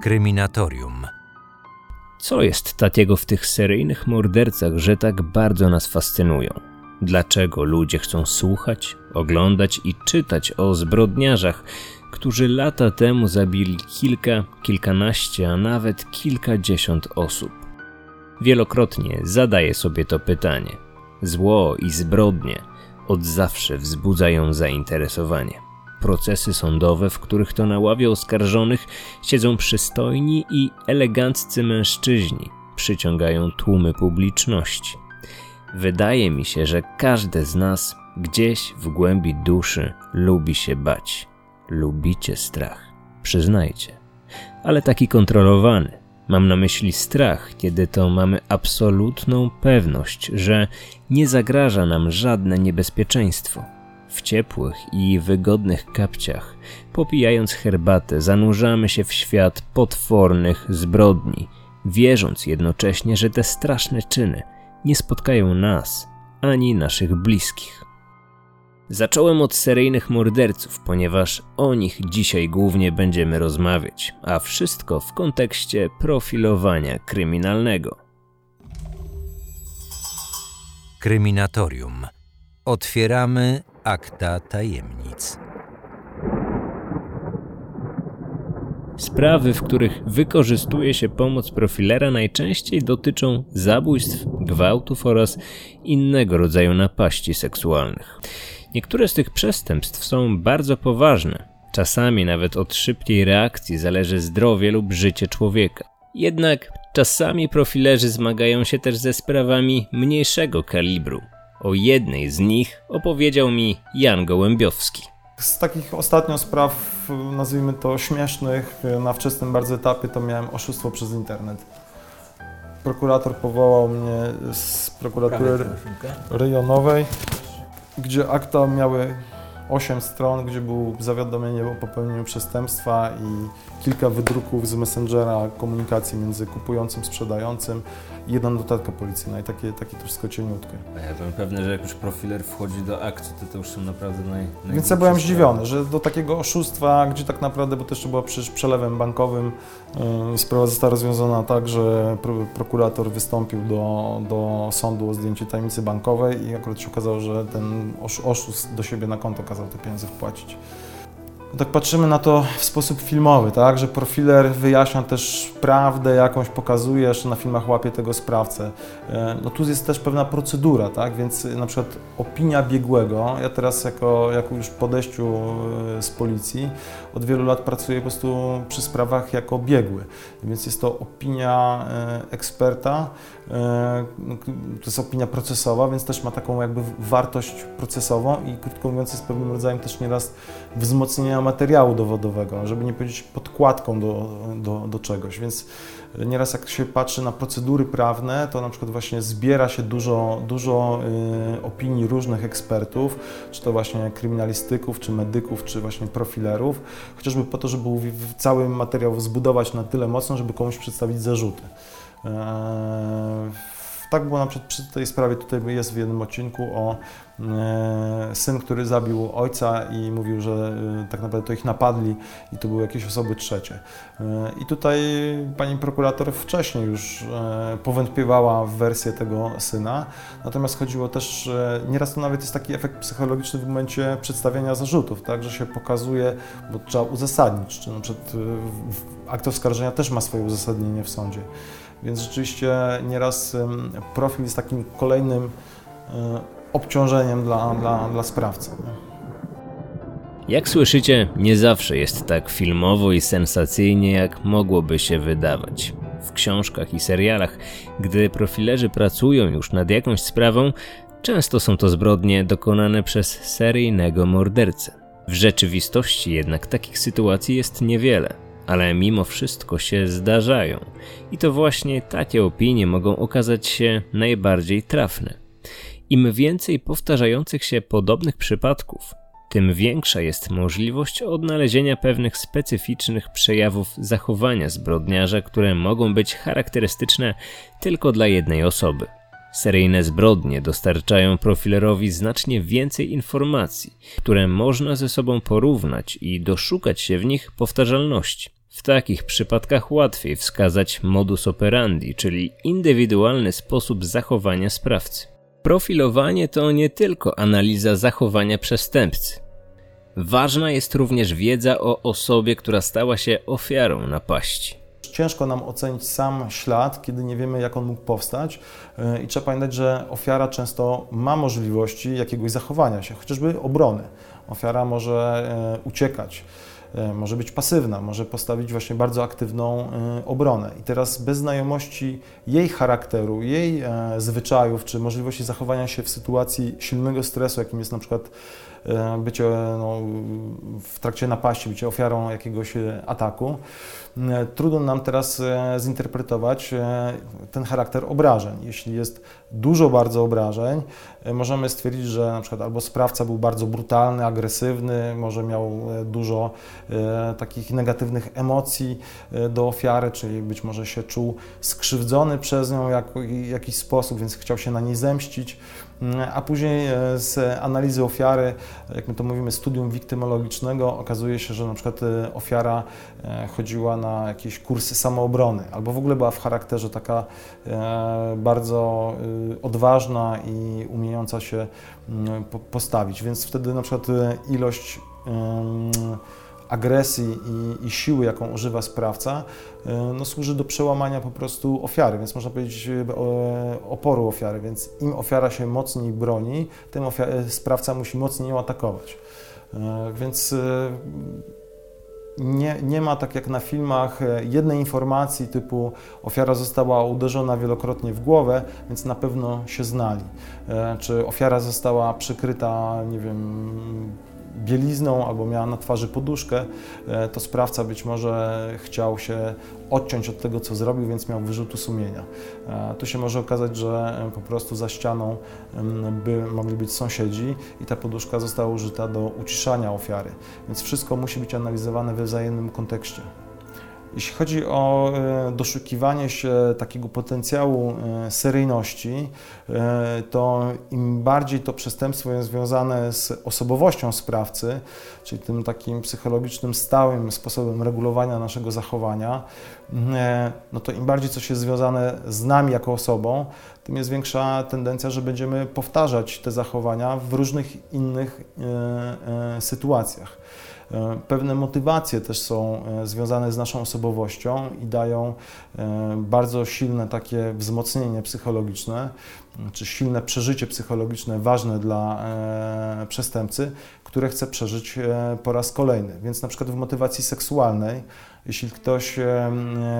Kryminatorium. Co jest takiego w tych seryjnych mordercach, że tak bardzo nas fascynują? Dlaczego ludzie chcą słuchać, oglądać i czytać o zbrodniarzach, którzy lata temu zabili kilka, kilkanaście, a nawet kilkadziesiąt osób? Wielokrotnie zadaję sobie to pytanie. Zło i zbrodnie od zawsze wzbudzają zainteresowanie procesy sądowe, w których to na ławie oskarżonych siedzą przystojni i eleganccy mężczyźni, przyciągają tłumy publiczności. Wydaje mi się, że każdy z nas gdzieś w głębi duszy lubi się bać. Lubicie strach, przyznajcie. Ale taki kontrolowany. Mam na myśli strach, kiedy to mamy absolutną pewność, że nie zagraża nam żadne niebezpieczeństwo w ciepłych i wygodnych kapciach, popijając herbatę, zanurzamy się w świat potwornych zbrodni, wierząc jednocześnie, że te straszne czyny nie spotkają nas ani naszych bliskich. Zacząłem od seryjnych morderców, ponieważ o nich dzisiaj głównie będziemy rozmawiać, a wszystko w kontekście profilowania kryminalnego. Kryminatorium. Otwieramy Akta tajemnic. Sprawy, w których wykorzystuje się pomoc profilera, najczęściej dotyczą zabójstw, gwałtów oraz innego rodzaju napaści seksualnych. Niektóre z tych przestępstw są bardzo poważne. Czasami nawet od szybkiej reakcji zależy zdrowie lub życie człowieka. Jednak czasami profilerzy zmagają się też ze sprawami mniejszego kalibru, o jednej z nich opowiedział mi Jan Gołębiowski. Z takich ostatnio spraw, nazwijmy to śmiesznych, na wczesnym bardzo etapie, to miałem oszustwo przez internet. Prokurator powołał mnie z prokuratury rejonowej, gdzie akta miały 8 stron, gdzie było zawiadomienie o popełnieniu przestępstwa i kilka wydruków z Messengera komunikacji między kupującym, sprzedającym i jedna notatka policyjna i takie, takie to wszystko cieniutkie. A ja byłem pewny, że jak już profiler wchodzi do akcji, to to już są naprawdę naj, Więc ja byłem zdziwiony, że do takiego oszustwa, gdzie tak naprawdę, bo też była przecież przelewem bankowym, yy, sprawa została rozwiązana tak, że pro, prokurator wystąpił do, do sądu o zdjęcie tajemnicy bankowej i akurat się okazało, że ten oszust do siebie na konto kazał te pieniądze wpłacić. Tak patrzymy na to w sposób filmowy, tak, że profiler wyjaśnia też prawdę jakąś, pokazuje, jeszcze na filmach łapie tego sprawcę. E, no tu jest też pewna procedura, tak, więc na przykład opinia biegłego, ja teraz jako, jako już podejściu e, z policji od wielu lat pracuję po prostu przy sprawach jako biegły, więc jest to opinia e, eksperta, to jest opinia procesowa, więc też ma taką jakby wartość procesową i krótko mówiąc jest pewnym rodzajem też nieraz wzmocnienia materiału dowodowego, żeby nie powiedzieć podkładką do, do, do czegoś, więc nieraz jak się patrzy na procedury prawne, to na przykład właśnie zbiera się dużo, dużo y, opinii różnych ekspertów, czy to właśnie kryminalistyków, czy medyków, czy właśnie profilerów, chociażby po to, żeby cały materiał zbudować na tyle mocno, żeby komuś przedstawić zarzuty. Tak było na przykład przy tej sprawie, tutaj jest w jednym odcinku o e, syn, który zabił ojca i mówił, że e, tak naprawdę to ich napadli i to były jakieś osoby trzecie. E, I tutaj pani prokurator wcześniej już powątpiewała w wersję tego syna, natomiast chodziło też, nieraz to nawet jest taki efekt psychologiczny w momencie przedstawiania zarzutów, tak, że się pokazuje, bo trzeba uzasadnić, czy na przykład akt oskarżenia też ma swoje uzasadnienie w sądzie. Więc rzeczywiście nieraz profil jest takim kolejnym e, obciążeniem dla, dla, dla sprawcy. Jak słyszycie, nie zawsze jest tak filmowo i sensacyjnie, jak mogłoby się wydawać. W książkach i serialach, gdy profilerzy pracują już nad jakąś sprawą, często są to zbrodnie dokonane przez seryjnego mordercę. W rzeczywistości jednak takich sytuacji jest niewiele ale mimo wszystko się zdarzają. I to właśnie takie opinie mogą okazać się najbardziej trafne. Im więcej powtarzających się podobnych przypadków, tym większa jest możliwość odnalezienia pewnych specyficznych przejawów zachowania zbrodniarza, które mogą być charakterystyczne tylko dla jednej osoby. Seryjne zbrodnie dostarczają profilerowi znacznie więcej informacji, które można ze sobą porównać i doszukać się w nich powtarzalności. W takich przypadkach łatwiej wskazać modus operandi, czyli indywidualny sposób zachowania sprawcy. Profilowanie to nie tylko analiza zachowania przestępcy. Ważna jest również wiedza o osobie, która stała się ofiarą napaści. Ciężko nam ocenić sam ślad, kiedy nie wiemy, jak on mógł powstać. I trzeba pamiętać, że ofiara często ma możliwości jakiegoś zachowania się, chociażby obrony. Ofiara może e, uciekać, może być pasywna, może postawić właśnie bardzo aktywną e, obronę. I teraz bez znajomości jej charakteru, jej zwyczajów, czy możliwości zachowania się w sytuacji silnego stresu, jakim jest na przykład bycie no, w trakcie napaści, bycie ofiarą jakiegoś ataku, trudno nam teraz zinterpretować ten charakter obrażeń. Jeśli jest dużo bardzo obrażeń, możemy stwierdzić, że na przykład albo sprawca był bardzo brutalny, agresywny, może miał dużo takich negatywnych emocji do ofiary, czyli być może się czuł skrzywdzony przez nią w jakiś sposób, więc chciał się na niej zemścić. A później z analizy ofiary, jak my to mówimy, studium wiktymologicznego, okazuje się, że na przykład ofiara chodziła na jakieś kursy samoobrony, albo w ogóle była w charakterze taka bardzo odważna i umiejąca się postawić. Więc wtedy na przykład ilość agresji i, i, siły, jaką używa sprawca, no, służy do przełamania po prostu ofiary, więc można powiedzieć oporu ofiary, więc im ofiara się mocniej broni, tym sprawca musi mocniej ją atakować. Więc nie, nie ma tak jak na filmach e, jednej informacji typu ofiara została uderzona wielokrotnie w głowę, więc na pewno się znali. E, czy ofiara została przykryta, nie wiem, bielizną albo miała na twarzy poduszkę, e, to sprawca być może chciał się odciąć od tego, co zrobił, więc miał wyrzutu sumienia. E, tu się może okazać, że e, po prostu za ścianą by mogli być sąsiedzi i ta poduszka została użyta do uciszania ofiary. Więc wszystko musi być analizowane we wzajemnym kontekście. Jeśli chodzi o e, doszukiwanie się takiego potencjału e, seryjności, e, to im bardziej to przestępstwo jest związane z osobowością sprawcy, czyli tym takim psychologicznym, stałym sposobem regulowania naszego zachowania, no to im bardziej coś jest związane z nami jako osobą, tym jest większa tendencja, że będziemy powtarzać te zachowania w różnych innych sytuacjach. E, pewne motywacje też są e, związane z naszą osobowością i dają e, bardzo silne takie wzmocnienie psychologiczne, czy silne przeżycie psychologiczne ważne dla przestępcy, które chce przeżyć po raz kolejny. Więc na przykład w motywacji seksualnej jeśli ktoś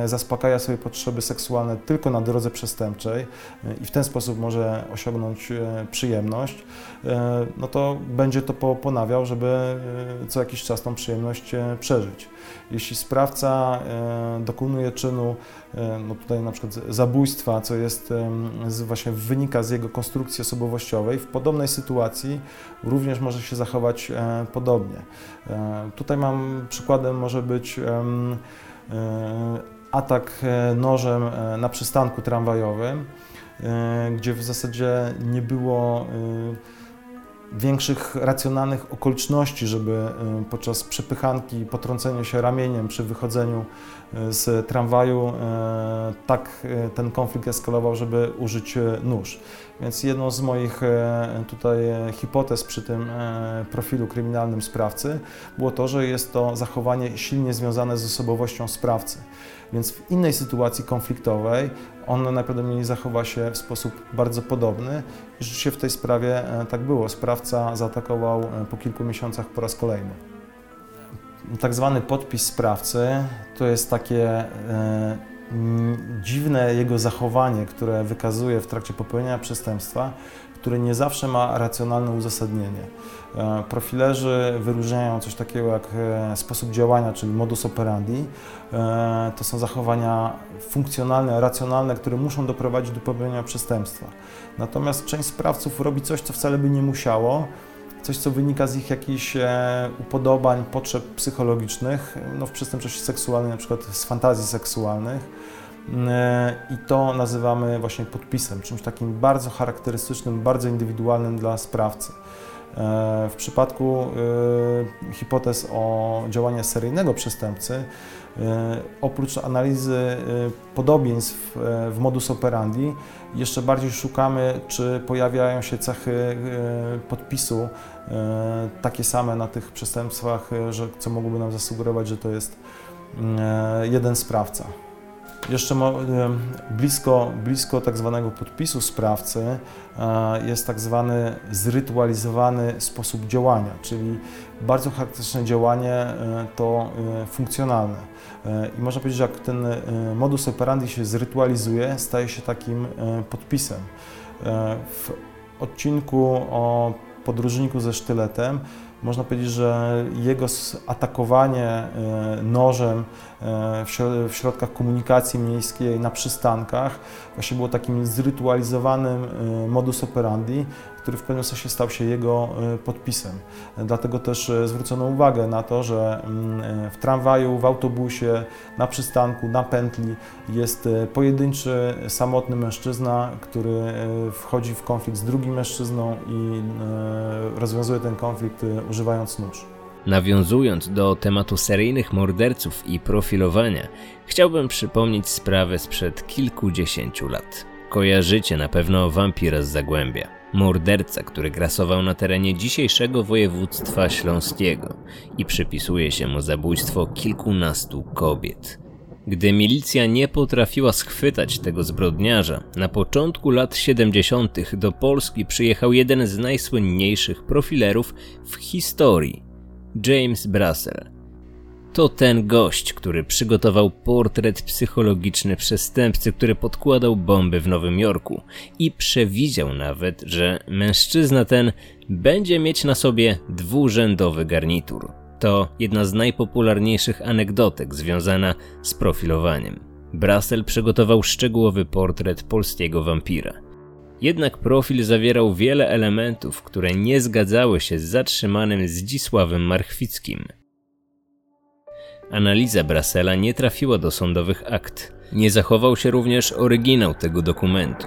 zaspokaja swoje potrzeby seksualne tylko na drodze przestępczej e, i w ten sposób może osiągnąć e, przyjemność, e, no to będzie to ponawiał, żeby co jakiś czas tą przyjemność przeżyć. Jeśli sprawca dokonuje czynu, no tutaj na przykład zabójstwa, co jest właśnie wynika z jego konstrukcji osobowościowej, w podobnej sytuacji również może się zachować podobnie. Tutaj mam przykładem może być atak nożem na przystanku tramwajowym, gdzie w zasadzie nie było większych racjonalnych okoliczności, żeby e, podczas przepychanki, potrącenia się ramieniem przy wychodzeniu e, z tramwaju e, tak ten konflikt eskalował, żeby użyć nóż. Więc jedną z moich tutaj hipotez przy tym profilu kryminalnym sprawcy było to, że jest to zachowanie silnie związane z osobowością sprawcy. Więc w innej sytuacji konfliktowej on najprawdopodobniej zachowa się w sposób bardzo podobny. I rzeczywiście w tej sprawie e, tak było. Sprawca zaatakował e, po kilku miesiącach po raz kolejny. Tak zwany podpis sprawcy to jest takie e, dziwne jego zachowanie, które wykazuje w trakcie popełnienia przestępstwa, które nie zawsze ma racjonalne uzasadnienie. E, profilerzy wyróżniają coś takiego jak e, sposób działania, czyli modus operandi. E, to są zachowania funkcjonalne, racjonalne, które muszą doprowadzić do popełnienia przestępstwa. Natomiast część sprawców robi coś, co wcale by nie musiało, coś, co wynika z ich jakichś upodobań, potrzeb psychologicznych, no w przestępczości seksualnej, na przykład z fantazji seksualnych. I to nazywamy właśnie podpisem, czymś takim bardzo charakterystycznym, bardzo indywidualnym dla sprawcy. W przypadku hipotez o działaniu seryjnego przestępcy, oprócz analizy podobieństw w modus operandi, jeszcze bardziej szukamy, czy pojawiają się cechy podpisu takie same na tych przestępstwach, że, co mogłoby nam zasugerować, że to jest jeden sprawca. Jeszcze blisko, blisko tak zwanego podpisu sprawcy e, jest tak zwany zrytualizowany sposób działania, czyli bardzo charakterystyczne działanie e, to e, funkcjonalne. I można powiedzieć, że jak ten modus operandi się zrytualizuje, staje się takim podpisem. W odcinku o podróżniku ze sztyletem można powiedzieć, że jego atakowanie e, nożem e, w środkach komunikacji miejskiej na przystankach właśnie było takim zrytualizowanym e, modus operandi, który w pewnym sensie stał się jego e, podpisem. Dlatego też e, zwrócono uwagę na to, że mm, e, w tramwaju, w autobusie, na przystanku, na pętli jest pojedynczy, samotny mężczyzna, który wchodzi w konflikt z drugim mężczyzną i rozwiązuje ten konflikt używając nóż. Nawiązując do tematu seryjnych morderców i profilowania, chciałbym przypomnieć sprawę sprzed kilkudziesięciu lat. Kojarzycie na pewno wampira z Zagłębia. Morderca, który grasował na terenie dzisiejszego województwa śląskiego i przypisuje się mu zabójstwo kilkunastu kobiet. Gdy milicja nie potrafiła schwytać tego zbrodniarza, na początku lat 70. do Polski przyjechał jeden z najsłynniejszych profilerów w historii James Brassel. To ten gość, który przygotował portret psychologiczny przestępcy, który podkładał bomby w Nowym Jorku i przewidział nawet, że mężczyzna ten będzie mieć na sobie dwurzędowy garnitur. To jedna z najpopularniejszych anegdotek związana z profilowaniem. Brassel przygotował szczegółowy portret polskiego wampira. Jednak profil zawierał wiele elementów, które nie zgadzały się z zatrzymanym Zdzisławem Marchwickim – Analiza Brasela nie trafiła do sądowych akt. Nie zachował się również oryginał tego dokumentu.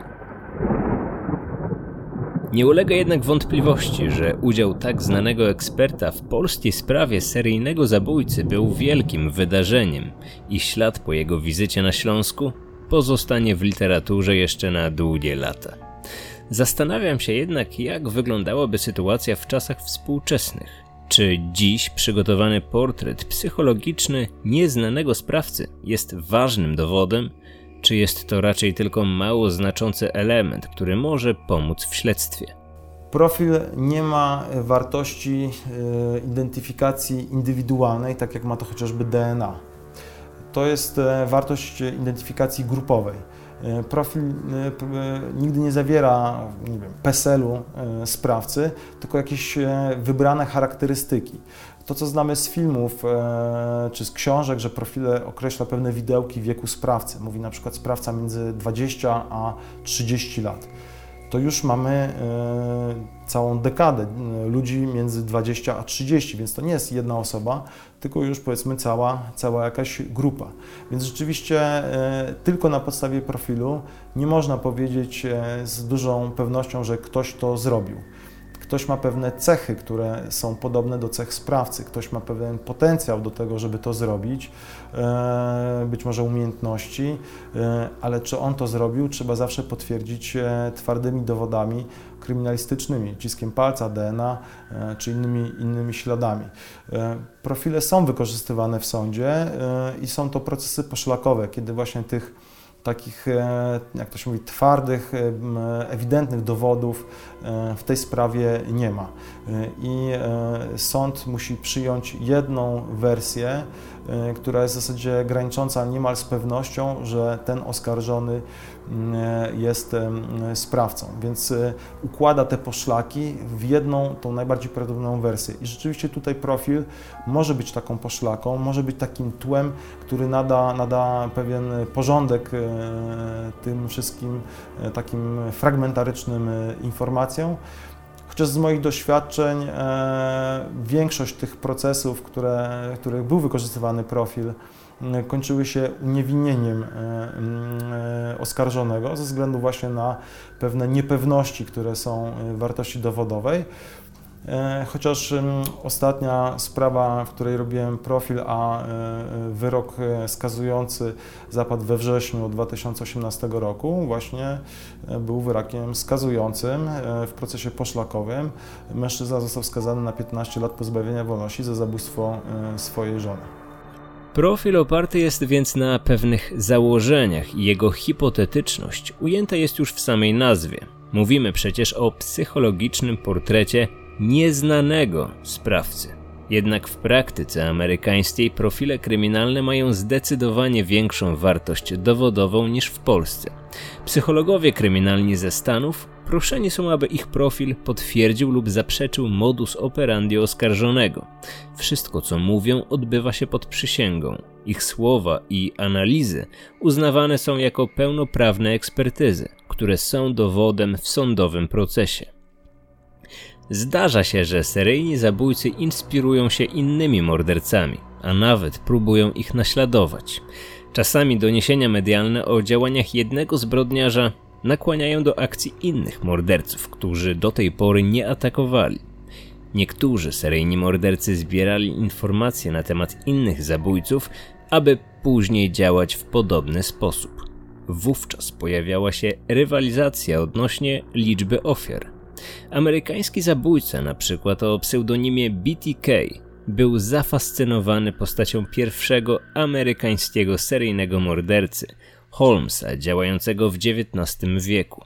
Nie ulega jednak wątpliwości, że udział tak znanego eksperta w polskiej sprawie seryjnego zabójcy był wielkim wydarzeniem i ślad po jego wizycie na Śląsku pozostanie w literaturze jeszcze na długie lata. Zastanawiam się jednak, jak wyglądałaby sytuacja w czasach współczesnych. Czy dziś przygotowany portret psychologiczny nieznanego sprawcy jest ważnym dowodem, czy jest to raczej tylko mało znaczący element, który może pomóc w śledztwie? Profil nie ma wartości e, identyfikacji indywidualnej, tak jak ma to chociażby DNA. To jest e, wartość identyfikacji grupowej. E, profil e, e, nigdy nie zawiera nie wiem, PESEL-u sprawcy, tylko jakieś wybrane charakterystyki. To, co znamy z filmów czy z książek, że profile określa pewne widełki wieku sprawcy. Mówi na przykład sprawca między 20 a 30 lat to już mamy e, całą dekadę e, ludzi między 20 a 30, więc to nie jest jedna osoba, tylko już powiedzmy cała, cała jakaś grupa. Więc rzeczywiście e, tylko na podstawie profilu nie można powiedzieć z dużą pewnością, że ktoś to zrobił. Ktoś ma pewne cechy, które są podobne do cech sprawcy, ktoś ma pewien potencjał do tego, żeby to zrobić, e, być może umiejętności, e, ale czy on to zrobił, trzeba zawsze potwierdzić e, twardymi dowodami kryminalistycznymi, ciskiem palca, DNA czy innymi, innymi śladami. Profile są wykorzystywane w sądzie i są to procesy poszlakowe, kiedy właśnie tych takich, e, jak to się mówi, twardych, e, ewidentnych dowodów e, w tej sprawie nie ma. I sąd musi przyjąć jedną wersję, która jest w zasadzie granicząca niemal z pewnością, że ten oskarżony mm, jest sprawcą. Więc układa te poszlaki w jedną, tą najbardziej prawdopodobną wersję. I rzeczywiście tutaj profil może być taką poszlaką, może być takim tłem, który nada, nada pewien porządek tym wszystkim e, takim fragmentarycznym e, informacjom. Chociaż z moich doświadczeń e, większość tych procesów, które, w których był wykorzystywany profil, kończyły się uniewinnieniem oskarżonego ze względu właśnie na pewne niepewności, które są wartości dowodowej. E, chociaż ostatnia sprawa, w której robiłem profil, a wyrok skazujący zapadł we wrześniu 2018 roku, właśnie był wyrokiem skazującym w procesie poszlakowym. Mężczyzna został skazany na 15 lat pozbawienia wolności za zabójstwo swojej żony. Profil oparty jest więc na pewnych założeniach i jego hipotetyczność ujęta jest już w samej nazwie. Mówimy przecież o psychologicznym portrecie nieznanego sprawcy. Jednak w praktyce amerykańskiej profile kryminalne mają zdecydowanie większą wartość dowodową niż w Polsce. Psychologowie kryminalni ze Stanów proszeni są, aby ich profil potwierdził lub zaprzeczył modus operandi oskarżonego. Wszystko, co mówią, odbywa się pod przysięgą. Ich słowa i analizy uznawane są jako pełnoprawne ekspertyzy, które są dowodem w sądowym procesie. Zdarza się, że seryjni zabójcy inspirują się innymi mordercami, a nawet próbują ich naśladować. Czasami doniesienia medialne o działaniach jednego zbrodniarza nakłaniają do akcji innych morderców, którzy do tej pory nie atakowali. Niektórzy seryjni mordercy zbierali informacje na temat innych zabójców, aby później działać w podobny sposób. Wówczas pojawiała się rywalizacja odnośnie liczby ofiar. Amerykański zabójca, na przykład o pseudonimie BTK, był zafascynowany postacią pierwszego amerykańskiego seryjnego mordercy, Holmesa, działającego w XIX wieku.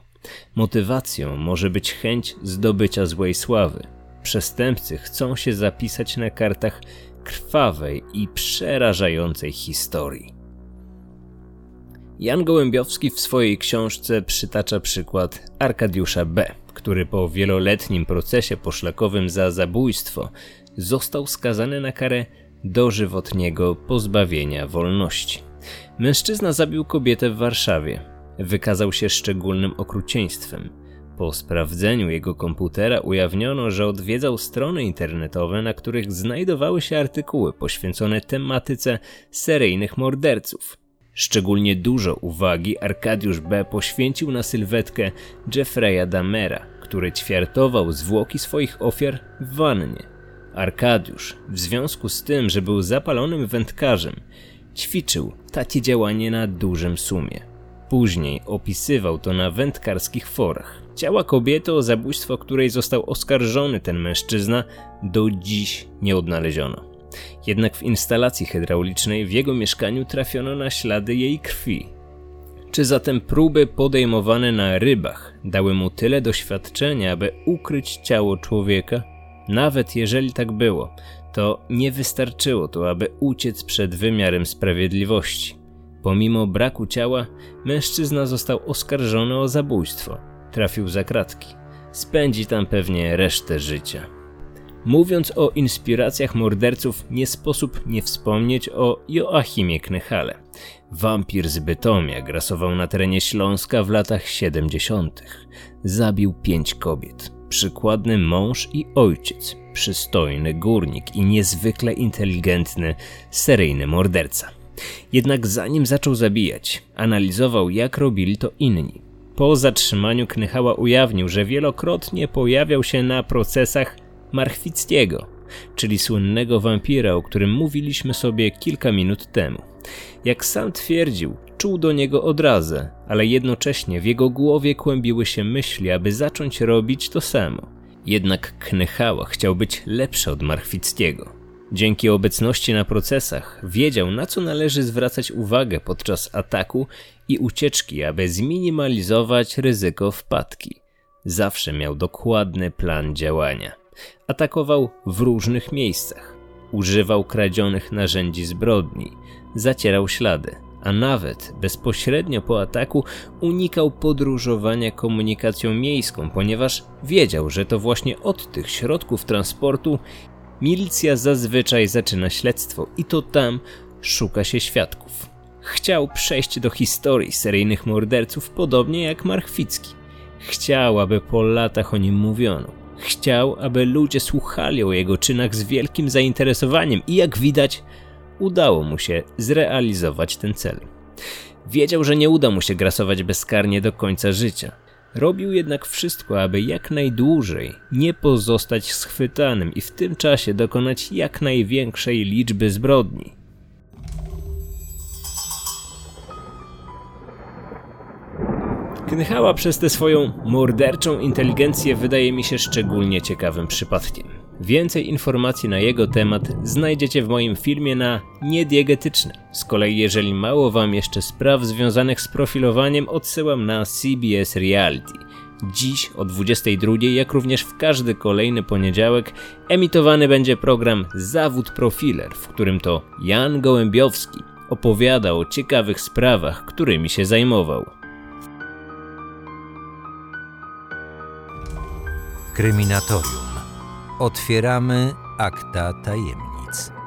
Motywacją może być chęć zdobycia złej sławy. Przestępcy chcą się zapisać na kartach krwawej i przerażającej historii. Jan Gołębiowski w swojej książce przytacza przykład Arkadiusza B., który po wieloletnim procesie poszlakowym za zabójstwo został skazany na karę dożywotniego pozbawienia wolności. Mężczyzna zabił kobietę w Warszawie. Wykazał się szczególnym okrucieństwem. Po sprawdzeniu jego komputera ujawniono, że odwiedzał strony internetowe, na których znajdowały się artykuły poświęcone tematyce seryjnych morderców. Szczególnie dużo uwagi Arkadiusz B. poświęcił na sylwetkę Jeffreya Damera, który ćwiartował zwłoki swoich ofiar w wannie. Arkadiusz, w związku z tym, że był zapalonym wędkarzem, ćwiczył takie działanie na dużym sumie. Później opisywał to na wędkarskich forach. Ciała kobiety, o zabójstwo której został oskarżony ten mężczyzna, do dziś nie odnaleziono. Jednak w instalacji hydraulicznej w jego mieszkaniu trafiono na ślady jej krwi. Czy zatem próby podejmowane na rybach dały mu tyle doświadczenia, aby ukryć ciało człowieka? Nawet jeżeli tak było, to nie wystarczyło to, aby uciec przed wymiarem sprawiedliwości. Pomimo braku ciała, mężczyzna został oskarżony o zabójstwo. Trafił za kratki. Spędzi tam pewnie resztę życia. Mówiąc o inspiracjach morderców, nie sposób nie wspomnieć o Joachimie Knechale. Wampir z Bytomia grasował na terenie Śląska w latach 70. Zabił pięć kobiet. Przykładny mąż i ojciec, przystojny górnik i niezwykle inteligentny, seryjny morderca. Jednak zanim zaczął zabijać, analizował jak robili to inni. Po zatrzymaniu Knychała ujawnił, że wielokrotnie pojawiał się na procesach Marchwickiego, czyli słynnego wampira, o którym mówiliśmy sobie kilka minut temu. Jak sam twierdził, czuł do niego odrazę, ale jednocześnie w jego głowie kłębiły się myśli, aby zacząć robić to samo. Jednak Knychała chciał być lepszy od Marchwickiego. Dzięki obecności na procesach wiedział, na co należy zwracać uwagę podczas ataku i ucieczki, aby zminimalizować ryzyko wpadki. Zawsze miał dokładny plan działania. Atakował w różnych miejscach, używał kradzionych narzędzi zbrodni, zacierał ślady, a nawet bezpośrednio po ataku unikał podróżowania komunikacją miejską, ponieważ wiedział, że to właśnie od tych środków transportu milicja zazwyczaj zaczyna śledztwo i to tam szuka się świadków. Chciał przejść do historii seryjnych morderców podobnie jak Marchwicki. Chciał, aby po latach o nim mówiono. Chciał, aby ludzie słuchali o jego czynach z wielkim zainteresowaniem i jak widać, udało mu się zrealizować ten cel. Wiedział, że nie uda mu się grasować bezkarnie do końca życia. Robił jednak wszystko, aby jak najdłużej nie pozostać schwytanym i w tym czasie dokonać jak największej liczby zbrodni. Knychała przez tę swoją morderczą inteligencję wydaje mi się szczególnie ciekawym przypadkiem. Więcej informacji na jego temat znajdziecie w moim filmie na Niediegetyczne. Z kolei jeżeli mało wam jeszcze spraw związanych z profilowaniem, odsyłam na CBS Reality. Dziś o 22, jak również w każdy kolejny poniedziałek, emitowany będzie program Zawód Profiler, w którym to Jan Gołębiowski opowiada o ciekawych sprawach, którymi się zajmował. Kryminatorium. Otwieramy akta tajemnic.